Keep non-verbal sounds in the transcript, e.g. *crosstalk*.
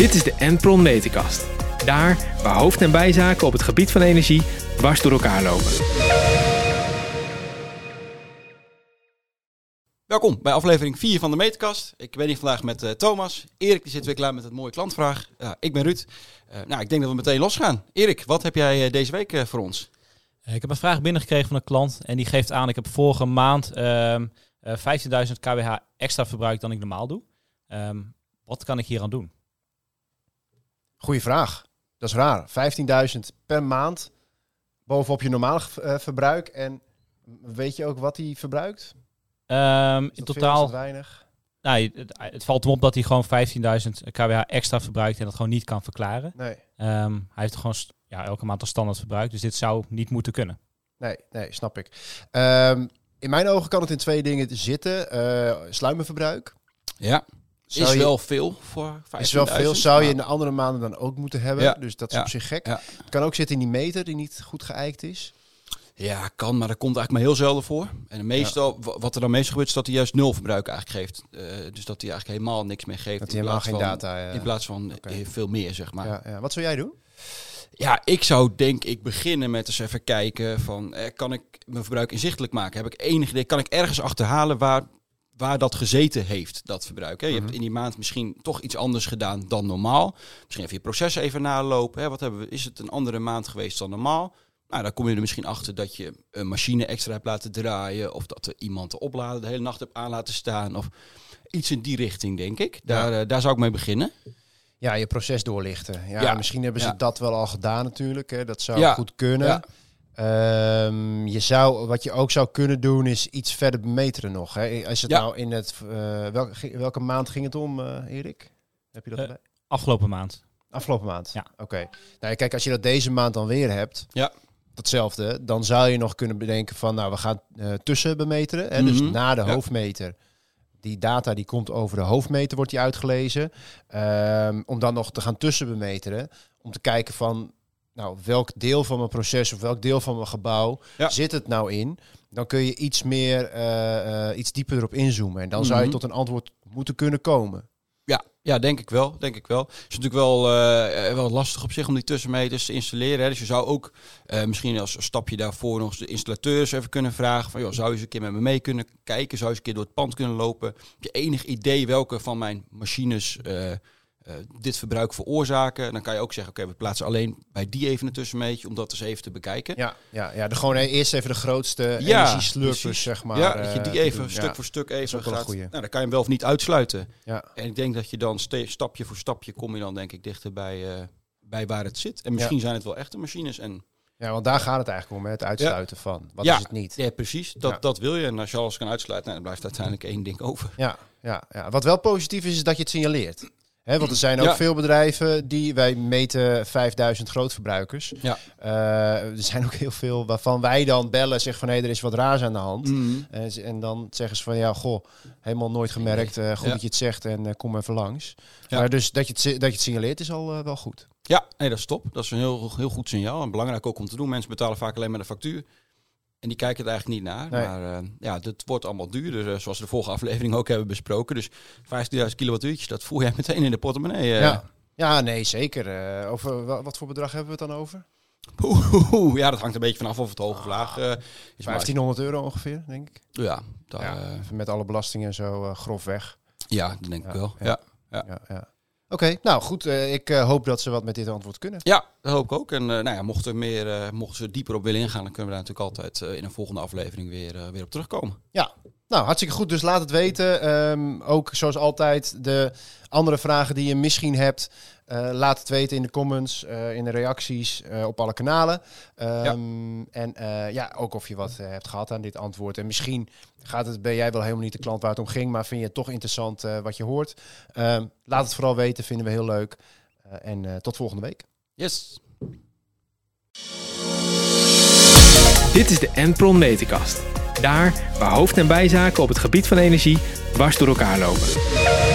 Dit is de Enpron Meterkast. Daar waar hoofd- en bijzaken op het gebied van energie dwars door elkaar lopen. Welkom bij aflevering 4 van de Meterkast. Ik ben hier vandaag met eh, Thomas. Erik die zit weer klaar met het mooie klantvraag. Ja, ik ben Ruud. Eh, nou, ik denk dat we meteen losgaan. Erik, wat heb jij eh, deze week voor ons? Ik heb een vraag binnengekregen van een klant en die geeft aan, ik heb vorige maand ehm, eh, 15.000 kWh extra verbruikt dan ik normaal doe. Ehm, wat kan ik hier aan doen? Goeie vraag. Dat is raar. 15.000 per maand bovenop je normale eh, verbruik. En weet je ook wat hij verbruikt? Ehm, Is in dat veel, is totaal, dat weinig? nou, het, het valt hem op dat hij gewoon 15.000 kWh extra verbruikt en dat gewoon niet kan verklaren. Nee, Ehm, hij heeft gewoon ja, elke maand als standaard verbruik, dus dit zou niet moeten kunnen. nee, nee, snap ik. Ehm, in mijn ogen kan het in twee dingen zitten. Eh sluimerverbruik. Ja, Zou is je- wel veel voor 15.000. Is wel veel. Zou je in de andere maanden dan ook moeten hebben. Ja, Dus dat is ja, op zich gek. ja. Het kan ook zitten in die meter die niet goed geëikt is. Ja, kan, maar dat komt eigenlijk maar heel zelden voor. En meestal, wa- wat er dan meestal gebeurt, is dat hij juist nul verbruik eigenlijk geeft. Eh, dus dat hij eigenlijk helemaal niks meer geeft. Dat in hij helemaal plaats geen van- data... eh, In plaats van eh, veel meer, zeg maar. ja, ja. Wat zou jij doen? Ja, ik zou denk ik beginnen met eens even kijken van, eh, kan ik mijn verbruik inzichtelijk maken? Heb ik enig idee, kan ik ergens achterhalen waar, waar dat gezeten heeft, dat verbruik? Hè? Je Mhm. hebt in die maand misschien toch iets anders gedaan dan normaal. Misschien even je proces even nalopen. Hè? Wat hebben we, is het een andere maand geweest dan normaal? Nou, dan kom je er misschien achter dat je een machine extra hebt laten draaien. Of dat er iemand de oplader de hele nacht hebt aan laten staan. Of iets in die richting, denk ik. Daar, eh, daar zou ik mee beginnen. Ja, je proces doorlichten. Ja, Ja, misschien hebben ze ja. dat wel al gedaan natuurlijk. Hè. Dat zou goed kunnen. Ehm, je zou, wat je ook zou kunnen doen, is iets verder bemeteren nog. Hè. Als het Ja. nou in het... eh, welke, welke maand ging het om, eh, Erik? Heb je dat erbij? Afgelopen maand. Afgelopen maand? Ja. Oké. Nou, kijk, als je dat deze maand dan weer hebt, Ja. datzelfde, dan zou je nog kunnen bedenken van, nou, we gaan tussen bemeteren. Hè, Dus Mhm. na de Ja. hoofdmeter. Die data die komt over de hoofdmeter, wordt die uitgelezen. Ehm, om dan nog te gaan tussenbemeteren. Om te kijken van, nou, welk deel van mijn proces of welk deel van mijn gebouw Ja. zit het nou in? Dan kun je iets meer, eh, eh, iets dieper erop inzoomen. En dan zou je Mhm. tot een antwoord moeten kunnen komen. Ja, ja, denk ik wel. Denk ik wel. Het is natuurlijk wel, eh, wel lastig op zich om die tussenmeters te installeren. Hè. Dus je zou ook misschien als stapje daarvoor nog eens de installateurs even kunnen vragen. Van, joh, zou je eens een keer met me mee kunnen kijken? Zou je eens een keer door het pand kunnen lopen? Heb je enig idee welke van mijn machines eh, dit verbruik veroorzaken? En dan kan je ook zeggen, oké, we plaatsen alleen bij die even een tussenmeetje om dat eens even te bekijken. Ja, ja, ja de, gewoon eh, eerst even de grootste Ja, energieslurpers, zeg maar. ja, dat je eh, die te even doen. stuk Ja. voor stuk even gaat. Nou, dan kan je hem wel of niet uitsluiten. Ja. En ik denk dat je dan stapje voor stapje kom je dan denk ik dichter bij, eh, bij waar het zit. En misschien zijn het wel echte machines. En ja, want daar gaat het eigenlijk om, hè, het uitsluiten van. Wat Ja. is het niet? ja, precies. Dat, Ja. dat wil je. En als je alles kan uitsluiten, nou, dan blijft uiteindelijk één ding over. Ja, ja, ja. Wat wel positief is, is dat je het signaleert. Want er zijn ook Ja. veel bedrijven die, wij meten 5000 grootverbruikers. Ja. Eh, er zijn ook heel veel waarvan wij dan bellen, zeggen van hé, er is wat raars aan de hand. Mhm. En, dan zeggen ze van ja, goh, helemaal nooit gemerkt. eh, goed Ja. dat je het zegt en kom even langs. Maar dus dat je, het, dat je het signaleert is al wel goed. Ja, nee, dat is top. Dat is een heel, heel goed signaal. En belangrijk ook om te doen. Mensen betalen vaak alleen maar de factuur. En die kijken het eigenlijk niet naar. Nee. Maar eh, ja, het wordt allemaal duurder, eh, zoals we de vorige aflevering ook hebben besproken. Dus 15.000 kilowattuurtjes, dat voel jij meteen in de portemonnee. eh. Ja. ja, nee, zeker. Over wa- wat voor bedrag hebben we het dan over? Oeh, *laughs* ja, dat hangt een beetje vanaf of het hoog of laag is. Maar, 1500 euro ongeveer, denk ik. ja, met alle belastingen en zo uh, grofweg. ja, dat denk ik wel. ja. Ja. Ja, Oké, nou goed. eh, ik eh, hoop dat ze wat met dit antwoord kunnen. Ja, dat hoop ik ook. En eh, nou ja, mochten, meer, mochten ze dieper op willen ingaan, dan kunnen we daar natuurlijk altijd in een volgende aflevering weer, weer op terugkomen. Ja, nou hartstikke goed. Dus laat het weten. Ehm, ook zoals altijd de andere vragen die je misschien hebt. Eh, laat het weten in de comments, eh, in de reacties eh, op alle kanalen. Ehm, En ja, ook of je wat hebt gehad aan dit antwoord. En misschien gaat het, ben jij wel helemaal niet de klant waar het om ging, maar vind je het toch interessant wat je hoort. Ehm, laat het vooral weten, vinden we heel leuk. En tot volgende week. Yes. Dit is de Enpron Meterkast. Daar waar hoofd- en bijzaken op het gebied van energie dwars door elkaar lopen.